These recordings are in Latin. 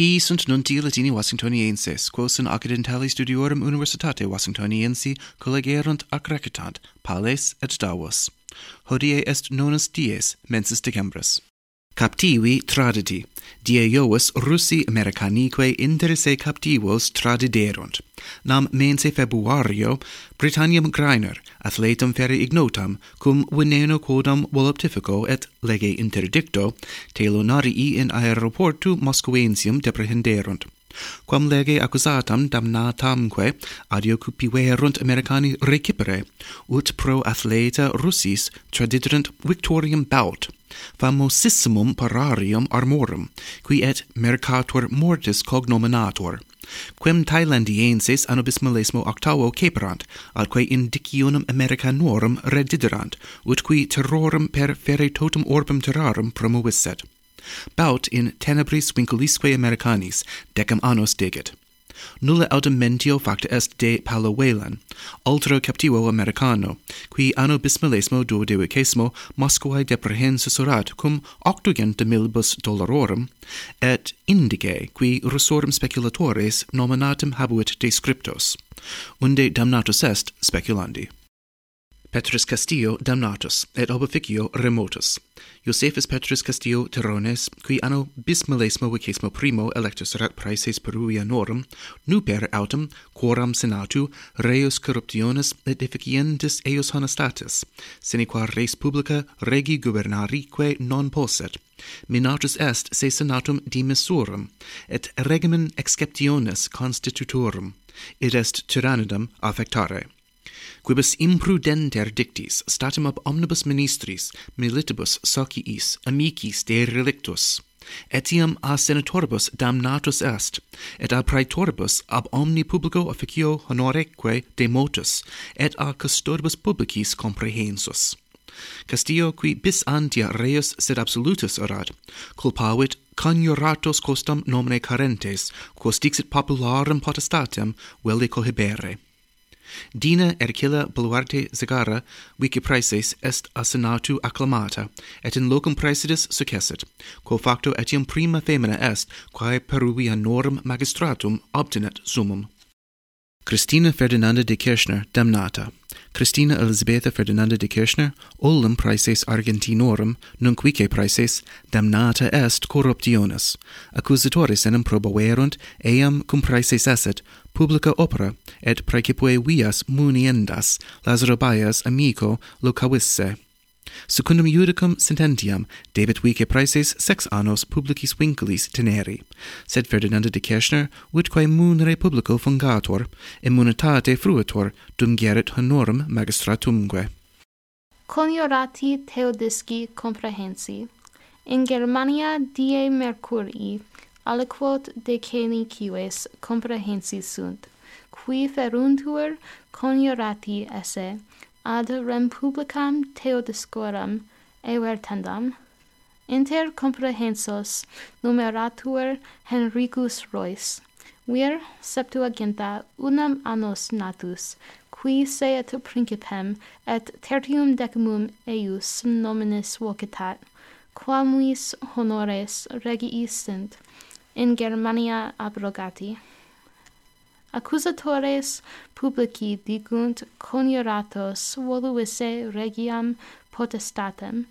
Hi sunt nunti Latini Washingtonienses, quos in occidentali studiorum universitate Washingtoniensi collegerunt ac recitant, Pales et Davos. Hodie est nonus dies, mensis decembris captivi traditi. Die Iovus Russi Americanique interesse captivos tradiderunt. Nam mense Februario Britanniam Greiner, athletum fere ignotam, cum veneno quodam voluptifico et lege interdicto, telonarii in aeroportu Moscoensium deprehenderunt quam lege accusatam damnatamque adiocupiverunt Americani recipere, ut pro athleta Russis tradidrent victorium baut, famosissimum pararium armorum, qui et mercator mortis cognominator, quem Thailandienses anobismalismo octavo caperant, atque indicionum Americanorum rediderant, ut qui terrorem per ferre totum orbem terrarum promovisset. Baut in tenebris vinculisque Americanis decam annos decet. Nulla autem mentio facta est de Paolo Whelan, altro captivo Americano, qui anno bismillesimo duodecimo Moscovae deprehen susurrat cum octogenta milibus dollarorum et indige qui russorum speculatores nominatum habuit descriptos, unde damnatus est speculandi. Petrus Castillo damnatus, et obeficio remotus. Josephus Petrus Castillo Terrones, qui anno bismillesimo vicesimo primo electus erat praeses Peruianorum, nuper autem, quoram senatu, reus corruptionis et deficientis eius honestatis, sine qua res publica regi gubernarique non posset, minatus est se senatum dimissurum, et regimen exceptionis constitutorum, id est tyrannidum affectare quibus imprudenter dictis statim ab omnibus ministris militibus sociis amicis de relictus etiam a senatoribus damnatus est et a praetoribus ab omni publico officio honoreque demotus et a custodibus publicis comprehensus Castillo qui bis antia reus sed absolutus erat, culpavit conjuratos costam nomine carentes, quos dixit popularum potestatem velle cohibere. Dina Ercilla Baluarte Zagara, vici praeses est a senatu acclamata, et in locum praesidis successit, quo facto etiam prima femina est, quae Peruvianorum magistratum obtinet summum. Christina Ferdinanda de Kirchner damnata. Christina Elisabetta Ferdinanda de Kirchner, olim praeses Argentinorum, nunquice praeses damnata est corruptionis. Accusatores enim probaverunt, eam cum praeses esset, publica opera, et praecipue vias muniendas, Lazaro Baez, amico locavisse. Secundum judicum sententiam debet vice praeses sex annos publicis vinculis teneri, sed Ferdinanda de Kirchner, quae munere publico fungator, immunitate fruitor, dum gerit honorum magistratumque. Coniorati Theodisci comprehensi, in Germania die Mercurii, aliquot decenicives comprehensi sunt, qui feruntur coniorati esse, ad rem publicam Theodoscoram evertendam, inter comprehensos numeratur Henricus Royce, vir septuaginta unam annos natus, qui se et principem et tertium decimum eius nominis vocitat, quamuis honores regiis sint, in Germania abrogati. Accusatores publici digunt coniuratos voluisse regiam potestatem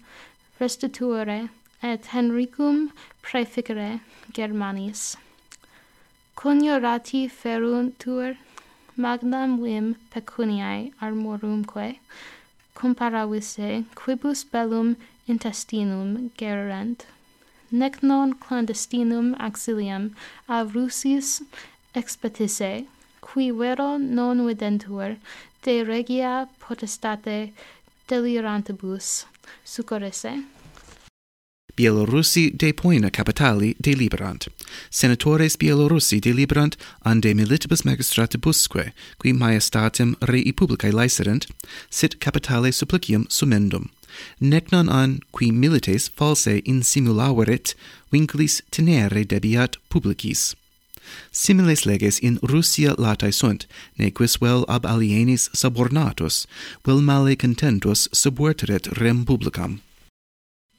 restituere et Henricum praeficere Germanis. Coniurati feruntur magnam vim pecuniae armorumque comparavisse quibus bellum intestinum gererent nec non clandestinum auxilium a russis expetisse, qui vero non videntur, de regia potestate delirantibus succorresse. Bielorussi de poena capitali deliberant. Senatores Bielorussi deliberant an militibus magistratibusque, qui maestatem rei publicae laeserent, sit capitale supplicium sumendum. Nec non an qui milites false insimulaveret vinculis tenere debiat publicis. Similes leges in Russia latae sunt, nequis vel ab alienis subornatus, vel male contentus subverteret rem publicam.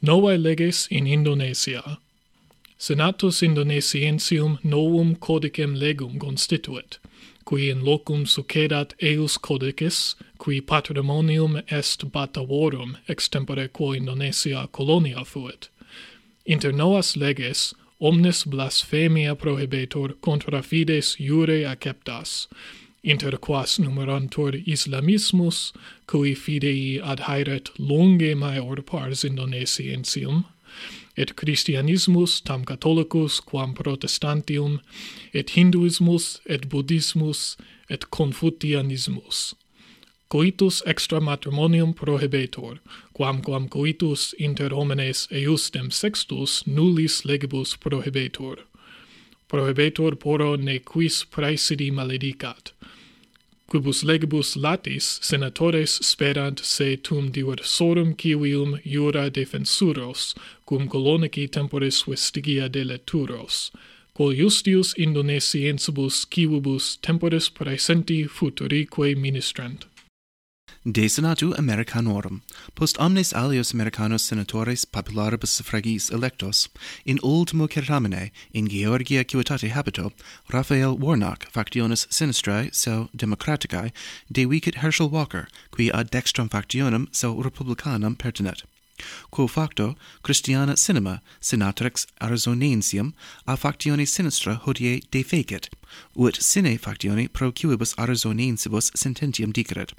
Novae leges in Indonesia. Senatus Indonesiensium novum codicem legum constituit, qui in locum succedat eius codicis, qui patrimonium est batavorum extempore quo Indonesia colonia fuit. Inter novas leges omnes blasphemia prohibetur contra fides jure acceptas, inter quas numerantur islamismus, cui fidei adhairet longe maior pars indonesiensium, et Christianismus tam Catholicus quam Protestantium, et Hinduismus et Buddhismus et Confucianismus, coitus extra matrimonium prohibetor, quamquam coitus inter homines eusdem sextus nullis legibus prohibetor. Prohibetur poro ne quis praesidi maledicat. Quibus legibus latis senatores sperant se tum diversorum civium iura defensuros, cum colonici temporis vestigia deleturos, quol justius indonesiensibus civibus temporis praesenti futurique ministrant de senatu Americanorum, post omnes alios Americanos senatores popularibus suffragis electos, in ultimo certamine, in Georgia civitate habito, Raphael Warnock factionis sinistrae so democraticae de vicit Herschel Walker, qui ad dextrum factionem so republicanam pertinet quo facto Christiana cinema senatrix Arizonensium a factione sinistra hodie defecit, ut sine factione pro quibus Arizonensibus sententiam diceret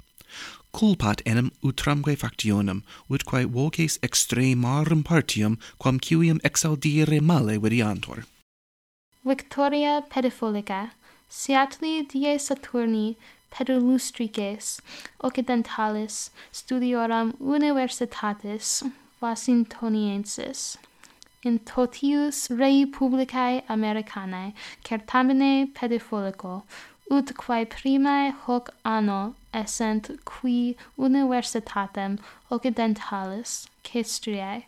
culpat enim utramque factionem, utquae voces extremarum partium, quam civium exaudire male videantur. Victoria pedifolica, Seatli die Saturni pedulustrices occidentalis studioram universitatis Washingtoniensis in totius rei publicae Americanae, certamine pedifolico, ut quae primae hoc anno essent qui universitatem occidentalis Caestriae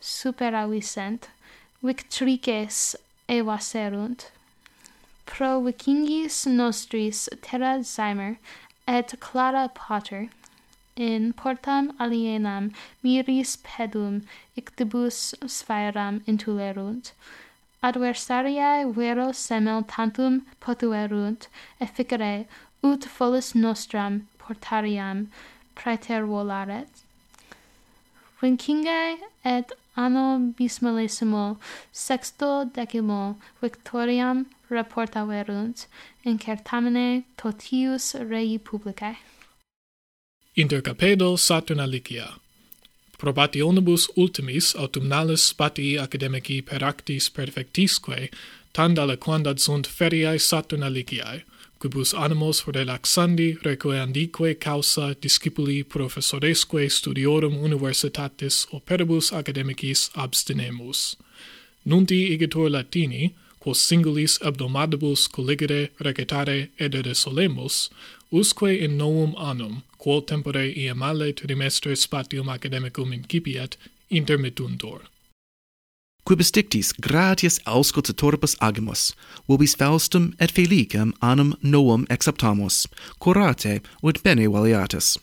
superavisent, victrices evaserunt. Pro vicingis nostris terra Zymer et Clara Potter in portam alienam miris pedum ictibus sphaeram intulerunt, adversariae vero semel tantum potuerunt efficere, ut folis nostram portariam praeter volaret. Vincingae et anno bismillesimo sexto decimo victoriam reportaverunt in certamine totius rei publicae. Inter Capedo Saturnalia Probationibus ultimis autumnalis spatii academici peractis perfectisque, tandale quandad sunt feriae saturnaligiae, quibus animos relaxandi requeandique causa discipuli professoresque studiorum universitatis operibus academicis abstinemus. Nunti igitur Latini, quos singulis abdomadibus colligere recetare edere solemus, usque in novum annum, quo tempore iamale trimestre spatium academicum incipiat, intermittuntur. Quibus dictis gratias auscultatoribus agimus, vobis faustum et felicem annum novum exceptamus, curate ut bene valiatus.